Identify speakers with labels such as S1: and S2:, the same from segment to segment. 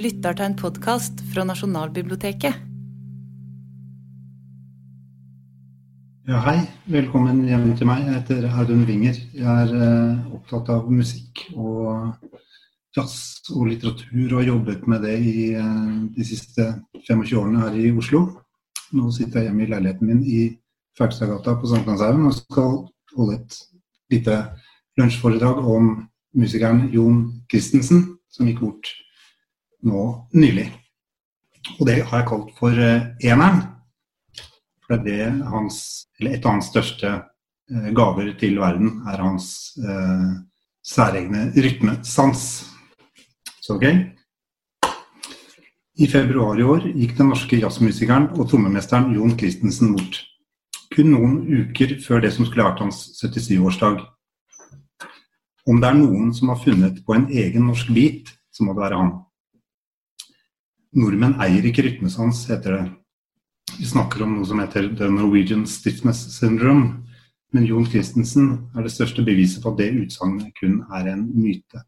S1: lytter til en podkast fra Nasjonalbiblioteket.
S2: Ja, hei. Velkommen hjem til meg. Jeg heter Audun Winger. Jeg er eh, opptatt av musikk og jazz og litteratur og har jobbet med det i eh, de siste 25 årene her i Oslo. Nå sitter jeg hjemme i leiligheten min i Fergstadgata på Sankthanshaugen og skal holde et lite lunsjforedrag om musikeren Jon Christensen, som gikk bort nå nylig. Og det har jeg kalt for eh, eneren. For det er det hans, eller et av hans største eh, gaver til verden er hans eh, særegne rytmesans. Så ok. I februar i år gikk den norske jazzmusikeren og trommemesteren Jon Christensen bort. Kun noen uker før det som skulle vært hans 77-årsdag. Om det er noen som har funnet på en egen norsk bit, så må det være han. Nordmenn eier ikke rytmesans, heter det. Vi snakker om noe som heter The Norwegian Stiffness Syndrome. Men Jon Christensen er det største beviset på at det utsagnet kun er en myte.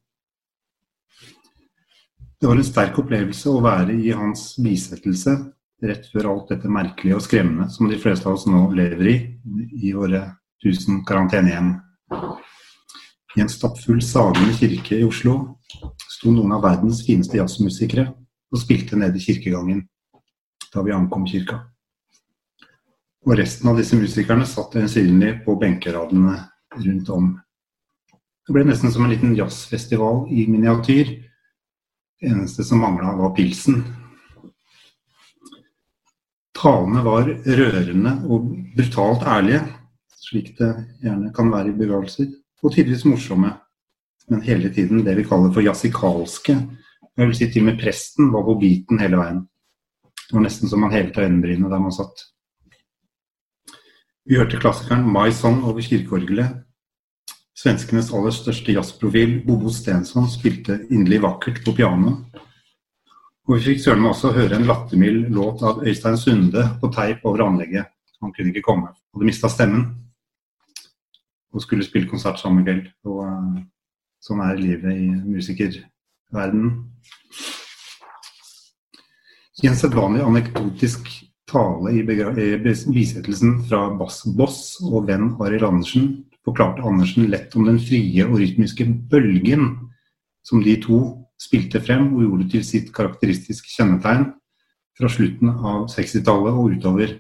S2: Det var en sterk opplevelse å være i hans bisettelse rett før alt dette merkelige og skremmende som de fleste av oss nå lever i, i våre tusen karantenehjem. I en stappfull sagende kirke i Oslo sto noen av verdens fineste jazzmusikere og spilte nede i kirkegangen da vi ankom kirka. Og resten av disse musikerne satt øyensynlig på benkeradene rundt om. Det ble nesten som en liten jazzfestival i miniatyr. Det eneste som mangla, var pilsen. Talene var rørende og brutalt ærlige, slik det gjerne kan være i begravelser, og tidvis morsomme, men hele tiden det vi kaller for jazzikalske jeg vil si til og med presten var på biten hele veien. Det var nesten som man hevet øyenbrynene der man satt. Vi hørte klassikeren My Song over kirkeorgelet. Svenskenes aller største jazzprofil, Bobo Stensson, spilte inderlig vakkert på piano. Og vi fikk søren meg også høre en lattermild låt av Øystein Sunde på teip over anlegget. Han kunne ikke komme, hadde mista stemmen. Og skulle spille konsert samme kveld. Og sånn er livet i musikerverdenen. I en sedvanlig anekdotisk tale i bisettelsen fra Bass Boss og venn Arild Andersen forklarte Andersen lett om den frie og rytmiske bølgen som de to spilte frem og gjorde til sitt karakteristiske kjennetegn fra slutten av 60-tallet og utover.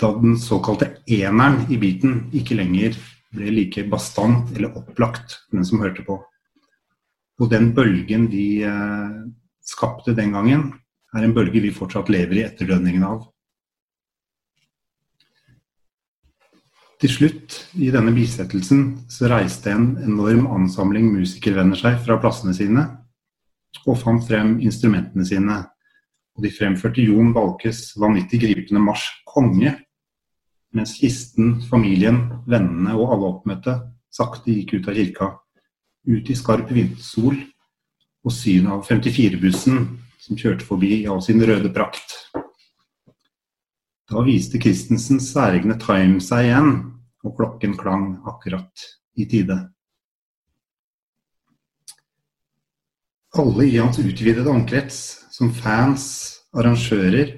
S2: Da den såkalte eneren i beaten ikke lenger ble like bastant eller opplagt for den som hørte på. Og den bølgen de eh, skapte den gangen, er en bølge vi fortsatt lever i etterdønningen av. Til slutt, i denne bisettelsen, så reiste en enorm ansamling musikervenner seg fra plassene sine og fant frem instrumentene sine. Og de fremførte Jon Balkes vanvittig gripende marsj 'Konge', mens kisten, familien, vennene og alle oppmøtte sakte gikk ut av kirka ut i skarp vindsol og synet av 54-bussen som kjørte forbi i all sin røde prakt. Da viste Christensens særegne time seg igjen, og klokken klang akkurat i tide. Alle i hans utvidede omkrets, som fans, arrangører,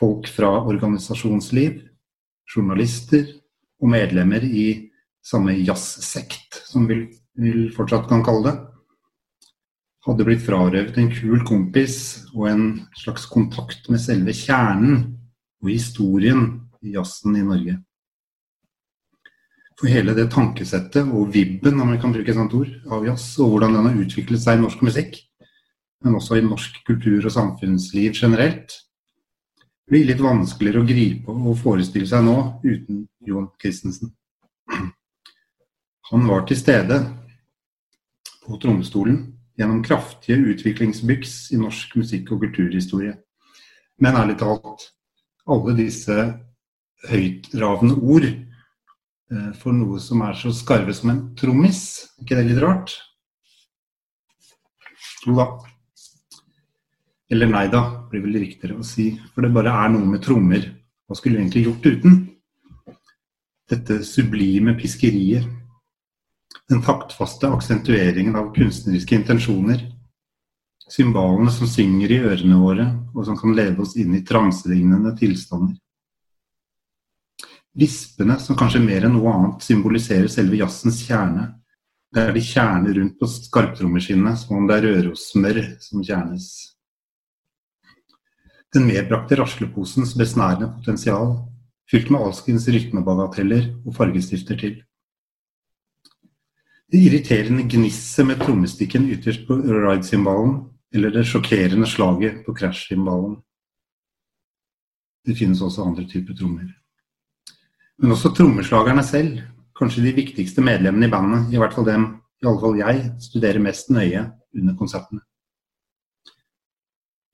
S2: folk fra organisasjonsliv, journalister og medlemmer i samme jazzsekt, som vil vi fortsatt kan kalle det, hadde blitt frarøvet en kul kompis og en slags kontakt med selve kjernen og historien i jazzen i Norge. For hele det tankesettet og vibben, om vi kan bruke et sånt ord, av jazz, og hvordan den har utviklet seg i norsk musikk, men også i norsk kultur og samfunnsliv generelt, blir litt vanskeligere å gripe og forestille seg nå uten Johan Christensen. Han var til stede på trommestolen gjennom kraftige utviklingsbyks i norsk musikk- og kulturhistorie. Men ærlig talt, alle disse høytravende ord eh, for noe som er så skarve som en trommis, er ikke det litt rart? Jo da. Eller nei da, blir vel riktigere å si. For det bare er noe med trommer. Hva skulle vi egentlig gjort uten? Dette sublime piskeriet den taktfaste aksentueringen av kunstneriske intensjoner, Symbolene som synger i ørene våre, og som kan leve oss inn i transelignende tilstander. Vispene, som kanskje mer enn noe annet symboliserer selve jazzens kjerne. Det er de kjerner rundt på skarptrommeskinnet, som om det er rørossmør som kjernes. Den medbrakte rasleposens besnærende potensial, fylt med alskens rytmebagateller og fargestifter til. Det irriterende gnisset med trommestikken ytterst på ride-symbolen eller det sjokkerende slaget på crash-cymbalen. Det finnes også andre typer trommer. Men også trommeslagerne selv, kanskje de viktigste medlemmene i bandet, i hvert fall dem i alle fall jeg studerer mest nøye under konsertene.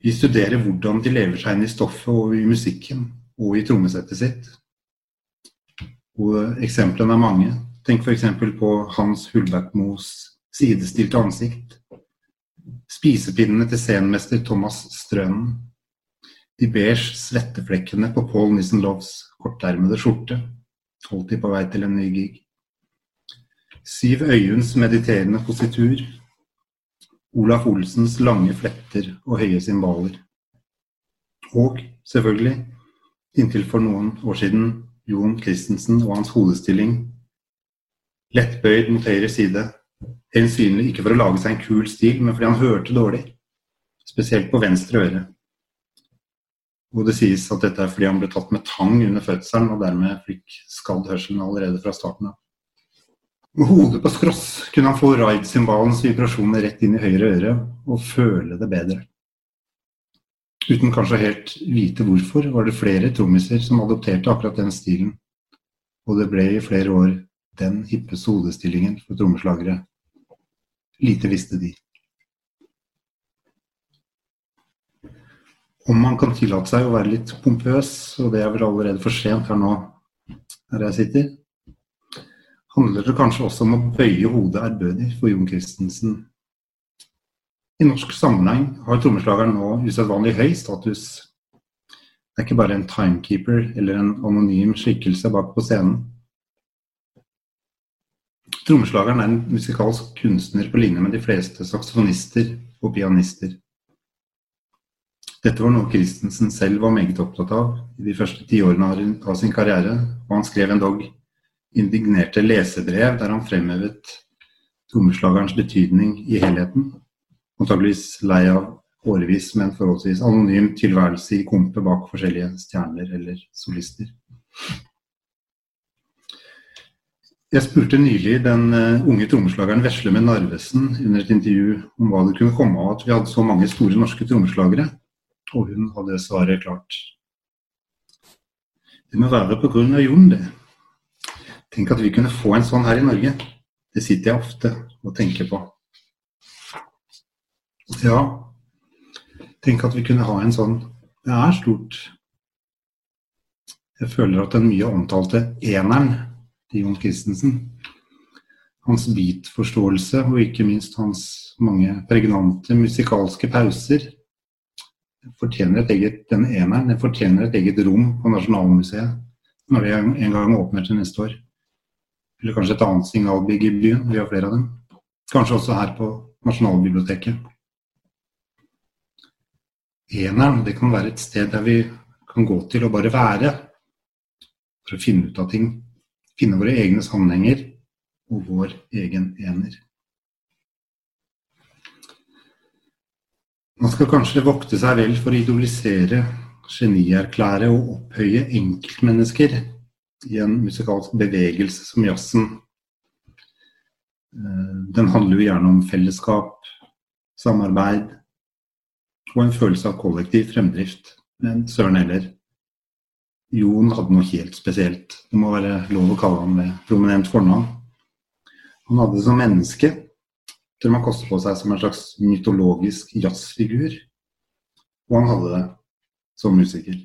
S2: Vi studerer hvordan de lever seg inn i stoffet og i musikken og i trommesettet sitt. Og eksemplene er mange. Tenk f.eks. på Hans Hulbertmos sidestilte ansikt Spisepinnene til scenmester Thomas Strønen. De beige svetteflekkene på Paul Nissenlovs kortermede skjorte. Holdt de på vei til en ny gig. Siv Øyuns mediterende positur. Olaf Olsens lange fletter og høye cymbaler. Og selvfølgelig, inntil for noen år siden, Jon Christensen og hans hodestilling. Lettbøyd mot høyre side, Øyensynlig ikke for å lage seg en kul stil, men fordi han hørte dårlig. Spesielt på venstre øre. Og det sies at dette er fordi han ble tatt med tang under fødselen og dermed fikk skadd hørselen allerede fra starten av. Med hodet på skross kunne han få ride-symbalens vibrasjoner rett inn i høyre øre og føle det bedre. Uten kanskje helt vite hvorfor, var det flere trommiser som adopterte akkurat den stilen, og det ble i flere år den hippe hodestillingen for trommeslagere Lite visste de. Om man kan tillate seg å være litt pompøs, og det er vel allerede for sent her nå der jeg sitter, handler det kanskje også om å bøye hodet ærbødig for Jon Christensen. I norsk sammenheng har trommeslageren nå usedvanlig høy status. Det er ikke bare en timekeeper eller en anonym skikkelse bak på scenen. Trommeslageren er en musikalsk kunstner på linje med de fleste saksofonister og pianister. Dette var noe Christensen selv var meget opptatt av i de første tiårene av sin karriere, og han skrev endog indignerte lesebrev der han fremhevet trommeslagerens betydning i helheten, antageligvis lei av årevis med en forholdsvis anonym tilværelse i kompet bak forskjellige stjerner eller solister. Jeg spurte nylig den uh, unge trommeslageren Vesle med Narvesen under et intervju om hva det kunne komme av at vi hadde så mange store norske trommeslagere, og hun hadde svaret klart. Det må være på grunn av Jon, det. Tenk at vi kunne få en sånn her i Norge. Det sitter jeg ofte og tenker på. Ja, tenk at vi kunne ha en sånn. Det er stort. Jeg føler at den mye omtalte eneren til Jon Christensen. Hans beatforståelse og ikke minst hans mange pregnante musikalske pauser fortjener et eget, den eneren den fortjener et eget rom på Nasjonalmuseet når det en gang åpner til neste år. Eller kanskje et annet signalbygg i byen. Vi har flere av dem. Kanskje også her på Nasjonalbiblioteket. Eneren det kan være et sted der vi kan gå til og bare være for å finne ut av ting finne våre egne sammenhenger og vår egen ener. Man skal kanskje vokte seg vel for å idolisere, genierklære og opphøye enkeltmennesker i en musikalsk bevegelse som jazzen. Eh, den handler jo gjerne om fellesskap, samarbeid og en følelse av kollektiv fremdrift. Men søren heller, Jon hadde noe helt spesielt. Det må være lov å kalle ham det. prominent fornavn. Han hadde det som menneske til man koste på seg som en slags mytologisk jazzfigur. Og han hadde det som musiker.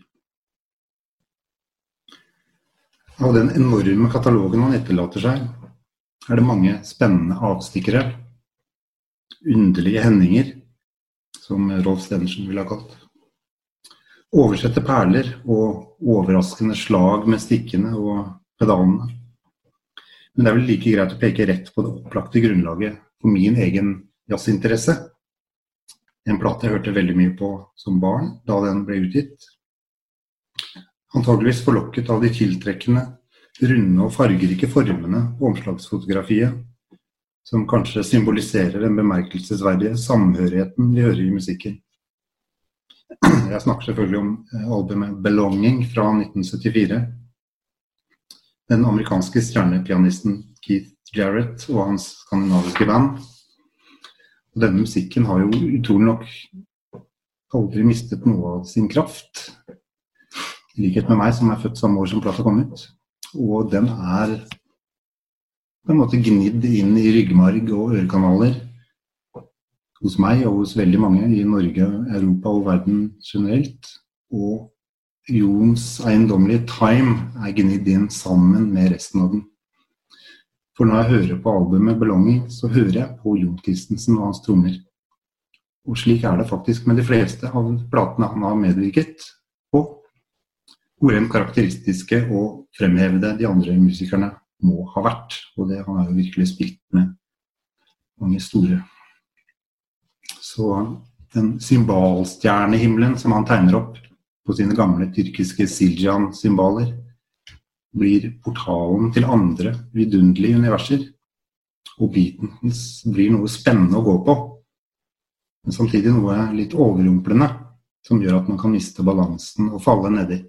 S2: Av den enorme katalogen han etterlater seg, er det mange spennende avstikkere. Underlige hendinger, som Rolf Stenersen ville ha kalt oversette perler og overraskende slag med stikkene og pedalene. Men det er vel like greit å peke rett på det opplagte grunnlaget for min egen jazzinteresse. En plate jeg hørte veldig mye på som barn da den ble utgitt. Antageligvis forlokket av de tiltrekkende, runde og fargerike formene på omslagsfotografiet, som kanskje symboliserer den bemerkelsesverdige samhørigheten vi hører i musikken. Jeg snakker selvfølgelig om eh, albumet 'Belonging' fra 1974. Den amerikanske stjernepianisten Keith Jarrett og hans skandinaviske band. Denne musikken har jo utrolig nok aldri mistet noe av sin kraft. I likhet med meg, som er født samme år som plata kom ut. Og den er på en måte gnidd inn i ryggmarg og ørekanaler hos meg og hos veldig mange i Norge, Europa og verden generelt. Og Jons eiendommelige time er gnidd inn sammen med resten av den. For når jeg hører på albumet 'Belonging', så hører jeg på Jon Christensen og hans trommer. Og slik er det faktisk med de fleste av platene han har medvirket på. Hvor enn karakteristiske og fremhevede de andre musikerne må ha vært. Og det, han har jo virkelig spilt med mange store. Så den symbalstjernehimmelen som han tegner opp på sine gamle tyrkiske Siljan-symbaler, blir portalen til andre vidunderlige universer. Og Beatons blir noe spennende å gå på, men samtidig noe litt overrumplende som gjør at man kan miste balansen og falle nedi.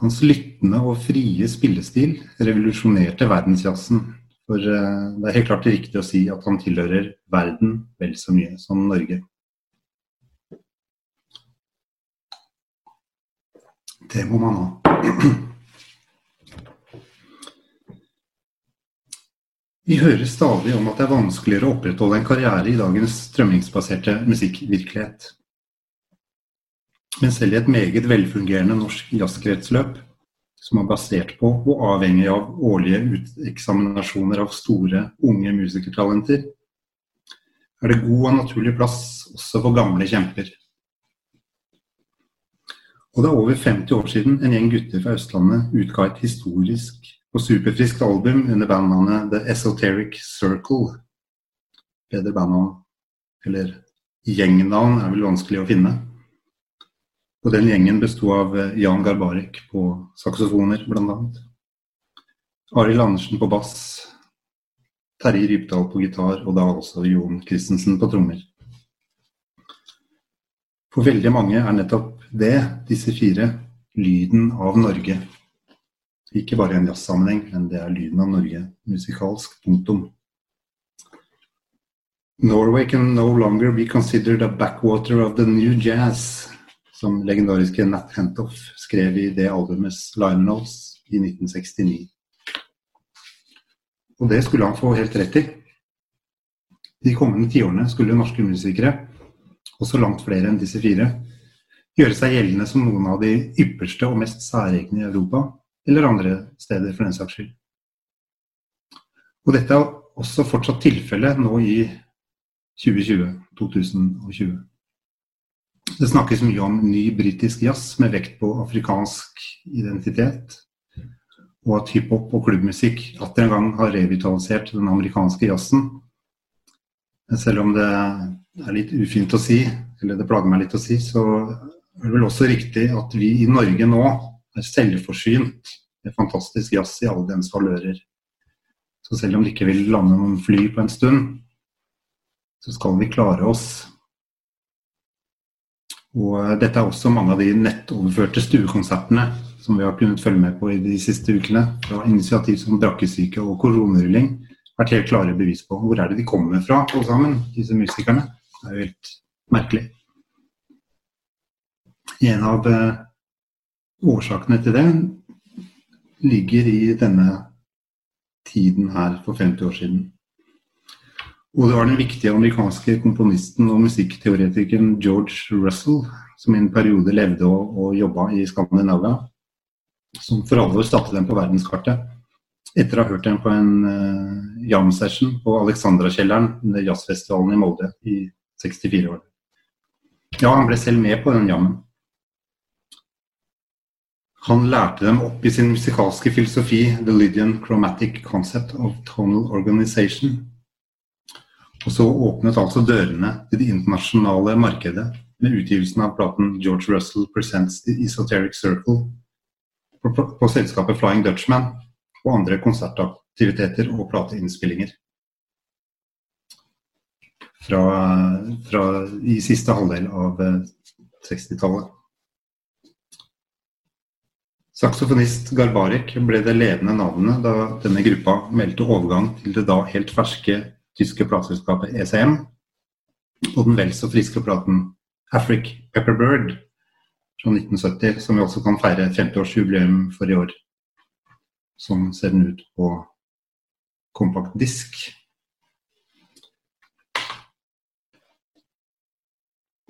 S2: Hans lyttende og frie spillestil revolusjonerte verdensjazzen. For eh, det er helt klart riktig å si at han tilhører verden vel så mye som Norge. Det må man ha. Vi hører stadig om at det er vanskeligere å opprettholde en karriere i dagens strømmingsbaserte musikkvirkelighet. Men selv i et meget velfungerende norsk jazzkretsløp, som er basert på og avhengig av årlige uteksaminasjoner av store, unge musikertalenter, er det god og naturlig plass også for gamle kjemper. Og det er over 50 år siden en gjeng gutter fra Østlandet utga et historisk og superfriskt album under bandnavnet The Esoteric Circle. Bedre bandnavn, eller gjengnavn, er vel vanskelig å finne. Og den gjengen besto av eh, Jan Garbarek på saksofoner, bl.a. Arild Andersen på bass, Terje Rypdal på gitar, og da også Jon Christensen på trommer. For veldig mange er nettopp det, disse fire, lyden av Norge. Ikke bare i en jazzsammenheng, men det er lyden av Norge musikalsk. Punktum. Norway can no longer be considered a backwater of the new jazz, som legendariske Nat Hentoff skrev i det albumets liner notes i 1969. Og det skulle han få helt rett i. De kommende tiårene skulle norske musikere også langt flere enn disse fire, gjøre seg gjeldende som noen av de ypperste og mest særegne i Europa, eller andre steder for den saks skyld. Og dette er også fortsatt tilfellet nå i 2020, 2020. Det snakkes mye om ny britisk jazz med vekt på afrikansk identitet, og at hiphop og klubbmusikk atter en gang har revitalisert den amerikanske jazzen. Selv om det er litt ufint å si, eller det plager meg litt å si, så er det vel også riktig at vi i Norge nå er selvforsynt med fantastisk jazz i alle dens valører. Så selv om det ikke vil lande noen fly på en stund, så skal vi klare oss. Og dette er også mange av de nettoverførte stuekonsertene som vi har kunnet følge med på i de siste ukene. Fra initiativ som Brakkesyke og koronarulling vært helt klare bevis på. Hvor er det de kommer fra, alle sammen, disse musikerne? Det er jo helt merkelig. En av eh, årsakene til det ligger i denne tiden her for 50 år siden. Og det var den viktige amerikanske komponisten og musikkteoretikeren George Russell som i en periode levde og, og jobba i Skandinavia, som for alvor satte dem på verdenskartet. Etter å ha hørt dem på en uh, jam session på Alexandra-kjelleren under jazzfestivalen i Molde i 64 år. Ja, han ble selv med på den jammen. Han lærte dem opp i sin musikalske filosofi, the Lydian chromatic concept of tonal organization. Og så åpnet altså dørene til det internasjonale markedet med utgivelsen av platen George Russell Presents The Esoteric Circle på, på selskapet Flying Dutchman og andre konsertaktiviteter og plateinnspillinger. Fra, fra, i siste halvdel av 60-tallet. Saksofonist Garbarek ble det ledende navnet da denne gruppa meldte overgang til det da helt ferske tyske plateselskapet ECM og den vel så friske platen Afric Pepperbird fra 1970, som vi også kan feire 50-årsjubileum for i år. Sånn ser den ut på kompakt disk.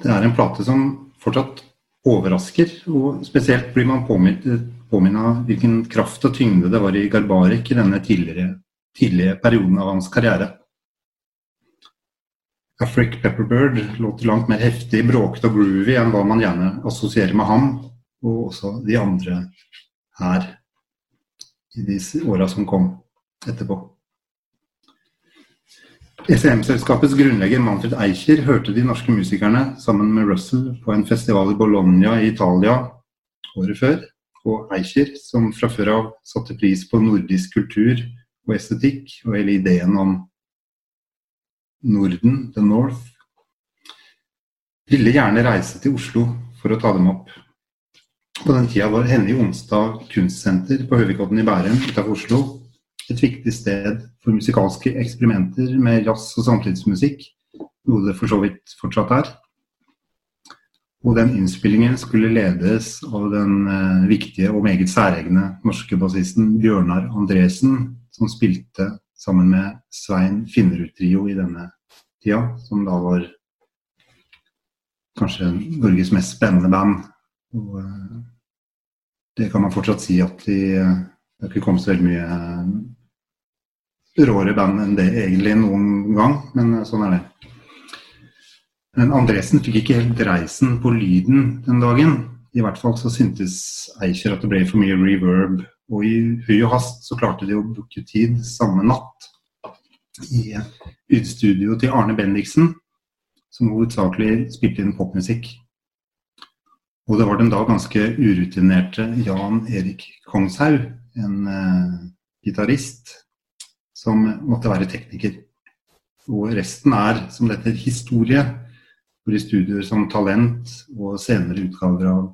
S2: Det er en plate som fortsatt overrasker, og spesielt blir man påminnet hvilken kraft og tyngde det var i Garbarek i denne tidligere, tidlige perioden av hans karriere. Afric Pepperbird låter langt mer heftig, bråkete og groovy enn hva man gjerne assosierer med ham, og også de andre her i de åra som kom etterpå. ECM-selskapets grunnlegger Manfred Eicher hørte de norske musikerne sammen med Russell på en festival i Bologna i Italia året før. Og Eicher, som fra før av satte pris på nordisk kultur og estetikk, og hele ideen om Norden, The North, ville gjerne reise til Oslo for å ta dem opp. På den tida var Henny Onsdag kunstsenter på Høvikodden i Bærum utenfor Oslo et viktig sted for musikalske eksperimenter med jazz og samtidsmusikk, noe det for så vidt fortsatt er. Og den innspillingen skulle ledes av den eh, viktige og meget særegne norske bassisten Bjørnar Andresen, som spilte sammen med Svein Finnerud-trio i denne tida, som da var kanskje Norges mest spennende band. Og uh, det kan man fortsatt si at de uh, det har ikke kommet så veldig mye uh, råere band enn det egentlig noen gang, men sånn er det. Men Andresen fikk ikke helt reisen på lyden den dagen. I hvert fall så syntes Eicher at det ble for mye reverb og i hui og hast så klarte de å booke tid samme natt i utstudio til Arne Bendiksen, som hovedsakelig spilte inn popmusikk. Og det var den da ganske urutinerte Jan Erik Kongshaug, en uh, gitarist, som måtte være tekniker. Og resten er, som dette, historie. Hvor i studier som Talent og senere utgaver av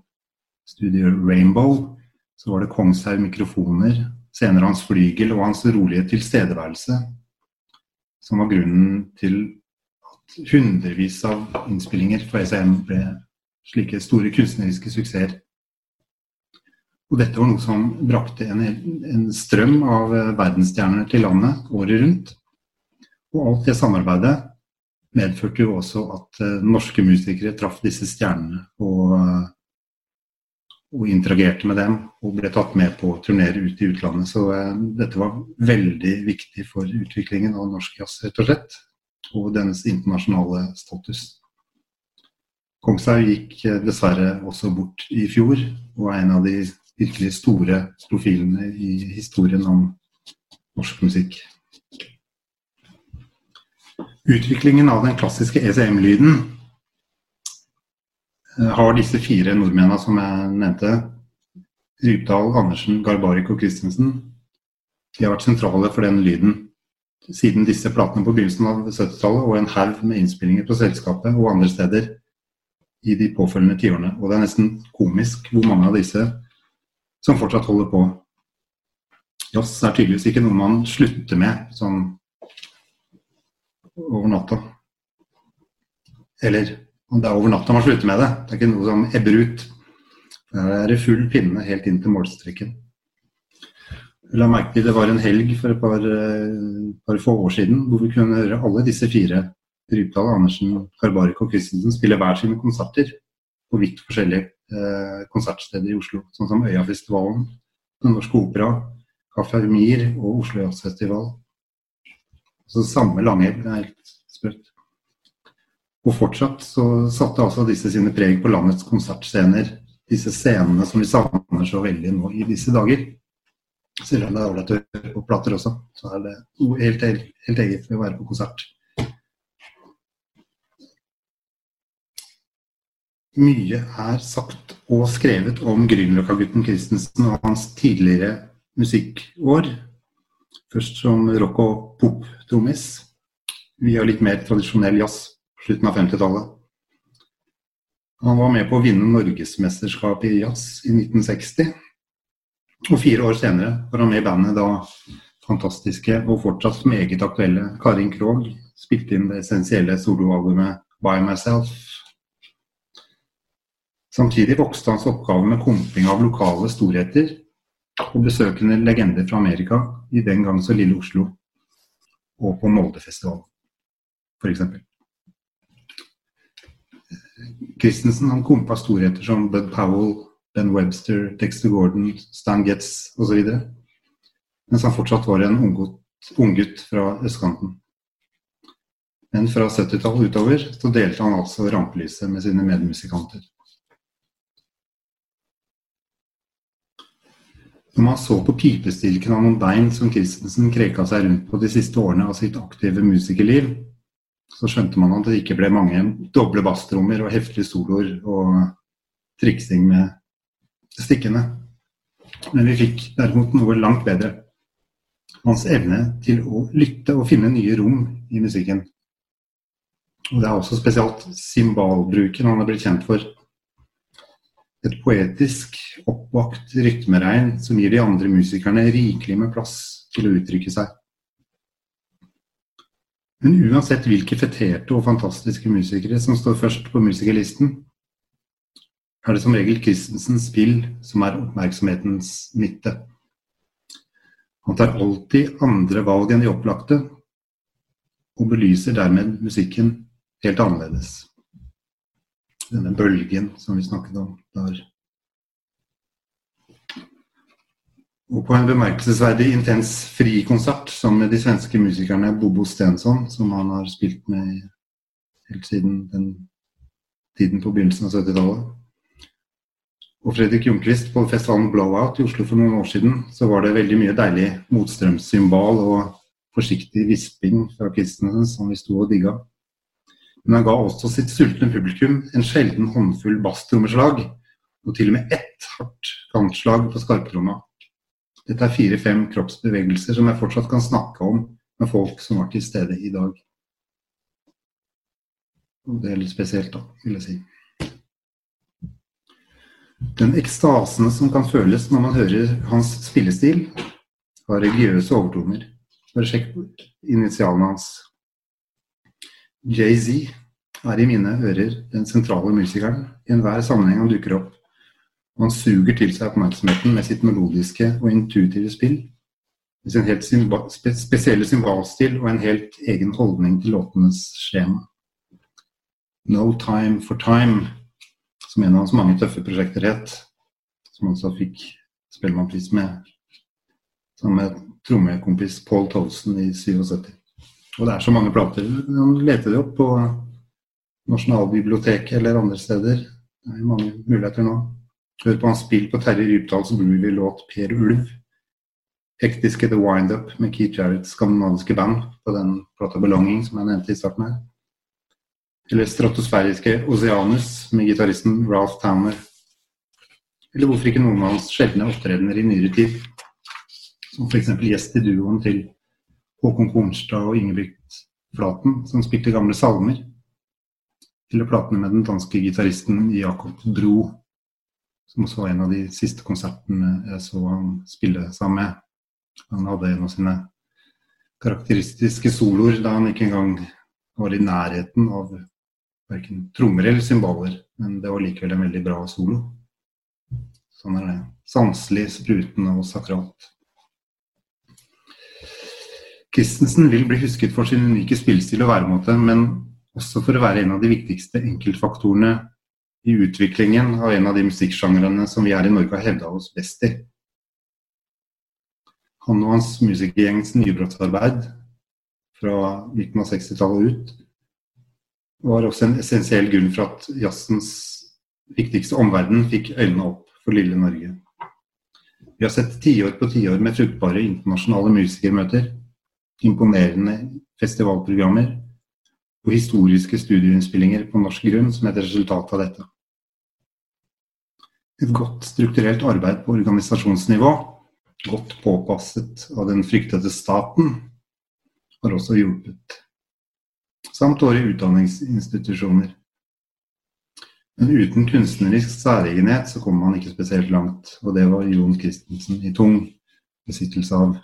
S2: studio Rainbow så var det Kongshaug mikrofoner, senere hans flygel og hans rolige tilstedeværelse som var grunnen til at hundrevis av innspillinger for ECM ble slike store kunstneriske suksesser. Og dette var noe som brakte en, en strøm av verdensstjerner til landet året rundt. Og alt det samarbeidet medførte jo også at uh, norske musikere traff disse stjernene og uh, og interagerte med dem og ble tatt med på turneer ut i utlandet. Så eh, dette var veldig viktig for utviklingen av norsk jazz, rett og slett. Og dennes internasjonale status. Kongshaug gikk eh, dessverre også bort i fjor, og er en av de virkelig store profilene i historien om norsk musikk. Utviklingen av den klassiske ECM-lyden har disse fire nordmennene som jeg nevnte, Rypdal, Andersen, Garbarik og Christensen, de har vært sentrale for den lyden siden disse platene på begynnelsen av 70-tallet og en haug med innspillinger på selskapet og andre steder i de påfølgende tiårene. Og det er nesten komisk hvor mange av disse som fortsatt holder på. Jazz er tydeligvis ikke noe man slutter med sånn over natta. Eller og det er over natta man slutter med det. Det er ikke noe som ebber ut. Der er det full pinne helt inn til målstreken. La merke til det var en helg for et par, eh, par, få år siden hvor vi kunne høre alle disse fire, Rypdal, Andersen, Karbarik og Christensen, spille hver sine konserter på vidt forskjellige eh, konsertsteder i Oslo. Sånn som Øyafestivalen, Den Norske Opera, Kaffe Mir og Oslo Jazzfestival. Så samme lange Det er helt sprøtt. Og fortsatt så satte altså disse sine preg på landets konsertscener. Disse scenene som vi savner så veldig nå i disse dager. Selv om det er ålreit å høre på plater også, så er det helt, helt, helt eget å være på konsert. Mye er sagt og skrevet om Grünerløkka-gutten Christensen og hans tidligere musikkår. Først som rock- og pop-trommis, via litt mer tradisjonell jazz slutten av 50-tallet. Han var med på å vinne Norgesmesterskapet i jazz i 1960. Og fire år senere var han med i bandet da fantastiske og fortsatt meget aktuelle Karin Krogh spilte inn det essensielle soloalbumet 'By Myself'. Samtidig vokste hans oppgave med komping av lokale storheter og besøkende legender fra Amerika i den gang så lille Oslo, og på Moldefestivalen, f.eks. Christensen han kompa storheter som Bud Powell, Ben Webster, Dexter Gordon, Stan Getz osv. Mens han fortsatt var en unggutt fra østkanten. Men fra 70-tallet utover så delte han altså rampelyset med sine medmusikanter. Når man så på pipestilken av noen bein som Christensen kreka seg rundt på de siste årene av sitt aktive musikerliv, så skjønte man at det ikke ble mange doble basstrommer og heftige soloer og triksing med stikkene. Men vi fikk derimot noe langt bedre. Hans evne til å lytte og finne nye rom i musikken. Og Det er også spesielt cymbalbruken han er blitt kjent for et poetisk, oppvakt rytmeregn som gir de andre musikerne rikelig med plass til å uttrykke seg. Men uansett hvilke feterte og fantastiske musikere som står først på musikerlisten, er det som regel Christensens spill som er oppmerksomhetens midte. Han tar alltid andre valg enn de opplagte, og belyser dermed musikken helt annerledes denne bølgen som vi snakket om der. Og på en bemerkelsesverdig intens frikonsert sammen med de svenske musikerne Bobo Stensson, som han har spilt med helt siden den tiden på begynnelsen av 70-tallet. Og Fredrik Ljungquist på festivalen Blowout i Oslo for noen år siden, så var det veldig mye deilig motstrømssymbal og forsiktig visping fra Christensen som vi sto og digga. Men han ga også sitt sultne publikum en sjelden håndfull basstrommeslag, og til og med ett hardt kantslag på skarptromma. Dette er fire-fem kroppsbevegelser som jeg fortsatt kan snakke om med folk som var til stede i dag. Og det er litt spesielt, da, vil jeg si. Den ekstasen som kan føles når man hører hans spillestil, har religiøse overtoner. Bare sjekk initialene hans. Jay-Z er i mine ører den sentrale musikeren i enhver sammenheng han dukker opp. Han suger til seg oppmerksomheten med sitt melodiske og intuitive spill. Med sin helt spe spesielle symbolstil og en helt egen holdning til låtenes skjema. No Time for Time, som en av hans mange tøffe prosjekter het, som også fikk Spellemannpris med, sammen med trommekompis Paul Tolson i 77. Og det er så mange plater. Man leter det opp på Nasjonalbiblioteket eller andre steder. Det er mange muligheter nå. Hør på hans spill på Terje Rypdals groovy låt 'Per Ulv'. Hektiske The Wind-Up med Keith Jarretts skandinaviske band på den plata 'Belonging' som jeg nevnte i starten her. Eller stratosfæriske Oceanus med gitaristen Ralph Towner. Eller hvorfor ikke noen av hans sjeldne opptredener i nyere tid. Som f.eks. gjest i duoen til Håkon Kornstad og Ingebrigt Flaten, som spilte gamle salmer. Eller platene med den danske gitaristen Jakob Bro, som også var en av de siste konsertene jeg så han spille sammen med. Han hadde en av sine karakteristiske soloer da han ikke engang var i nærheten av verken trommer eller cymbaler, men det var likevel en veldig bra solo. Sånn er det. Sanselig, sprutende og sakralt. Christensen vil bli husket for sin unike spillstil og væremåte, men også for å være en av de viktigste enkeltfaktorene i utviklingen av en av de musikksjangrene som vi her i Norge har hevda oss best i. Han og hans musikergjengs nybrottsarbeid fra midten av 60-tallet og ut var også en essensiell grunn for at jazzens viktigste omverden fikk øynene opp for lille Norge. Vi har sett tiår på tiår med fruktbare internasjonale musikermøter imponerende festivalprogrammer og historiske studieinnspillinger på norsk grunn som et resultat av dette. Et godt strukturelt arbeid på organisasjonsnivå, godt påpasset av den fryktede staten, har også hjulpet. Samt våre utdanningsinstitusjoner. Men uten kunstnerisk særegenhet så kommer man ikke spesielt langt, og det var Jon Christensen i tung besittelse av.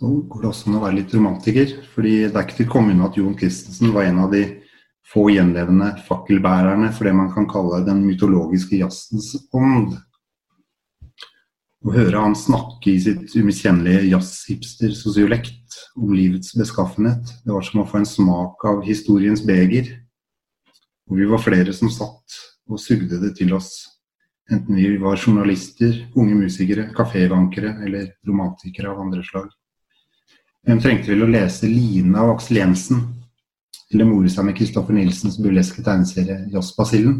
S2: Så går det også an å være litt romantiker, fordi det er ikke til å komme unna at Jon Christensen var en av de få gjenlevende fakkelbærerne for det man kan kalle den mytologiske jazzens ånd. Å høre han snakke i sitt umiskjennelige jazz-hipster-sosiolekt om livets beskaffenhet, det var som å få en smak av historiens beger. Og vi var flere som satt og sugde det til oss, enten vi var journalister, unge musikere, kafévankere eller romantikere av andre slag. Hvem trengte vel å lese Line av Aksel Jensen? Eller more seg med Kristoffer Nilsens burleske tegneserie Jazzbasillen?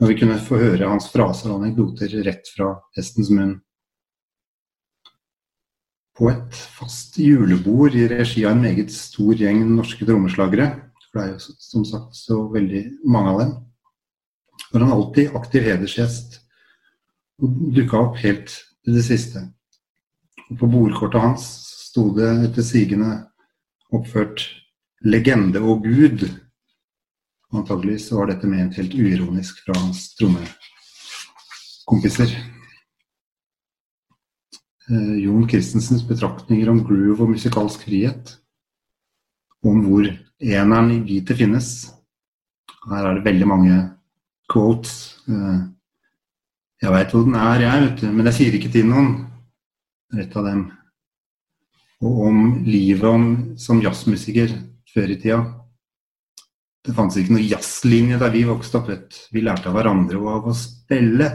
S2: Når vi kunne få høre hans fraser og anekdoter rett fra hestens munn. På et fast julebord i regi av en meget stor gjeng norske trommeslagere, for det er jo som sagt så veldig mange av dem, var han alltid aktiv hedersgjest og dukka opp helt til det siste. Og på bordkortet hans sto det etter sigende oppført 'legende og gud'. Antakeligvis var dette ment helt uironisk fra hans trommekompiser. Eh, Jon Christensens betraktninger om groove og musikalsk frihet. Om hvor eneren i beatet finnes. Her er det veldig mange quotes. Eh, jeg veit hvor den er, jeg, vet du, men jeg sier ikke til noen. Et av dem og om livet om, som jazzmusiker før i tida. Det fantes ikke noe jazzlinje da vi vokste opp. Vet. Vi lærte av hverandre og av å spille.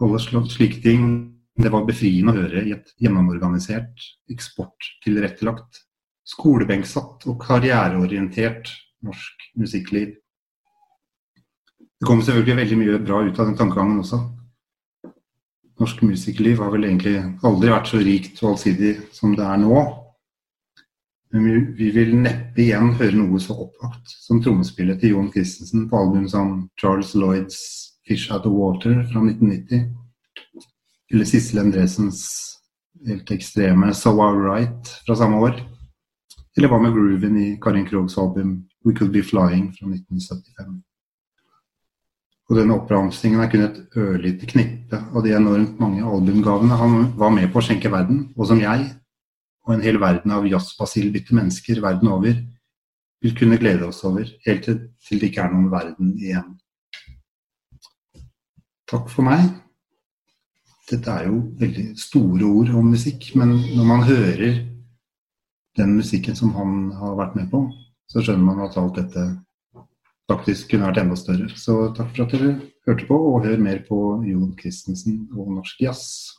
S2: Alle slike ting. Det var befriende å høre i et gjennomorganisert, eksporttilrettelagt, skolebenksatt og karriereorientert norsk musikkliv. Det kom selvfølgelig veldig mye bra ut av den tankegangen også norsk musikerliv har vel egentlig aldri vært så rikt og allsidig som det er nå. Men vi, vi vil neppe igjen høre noe så oppvakt som trommespillet til Jon Christensen på album som Charles Lloyds 'Fish Out of Water' fra 1990. Eller Sissel Endresens helt ekstreme 'So Right fra samme år. Eller hva med grooven i Karin Krogs album 'We Could Be Flying' fra 1975. Og denne oppramsingen er kun et ørlite knippe av de enormt mange albumgavene han var med på å skjenke verden, og som jeg og en hel verden av jazzbasilbitte mennesker verden over vil kunne glede oss over, helt til det ikke er noen verden igjen. Takk for meg. Dette er jo veldig store ord om musikk, men når man hører den musikken som han har vært med på, så skjønner man at alt dette faktisk kunne vært enda større. Så takk for at dere hørte på, og hør mer på Jon Christensen og norsk jazz.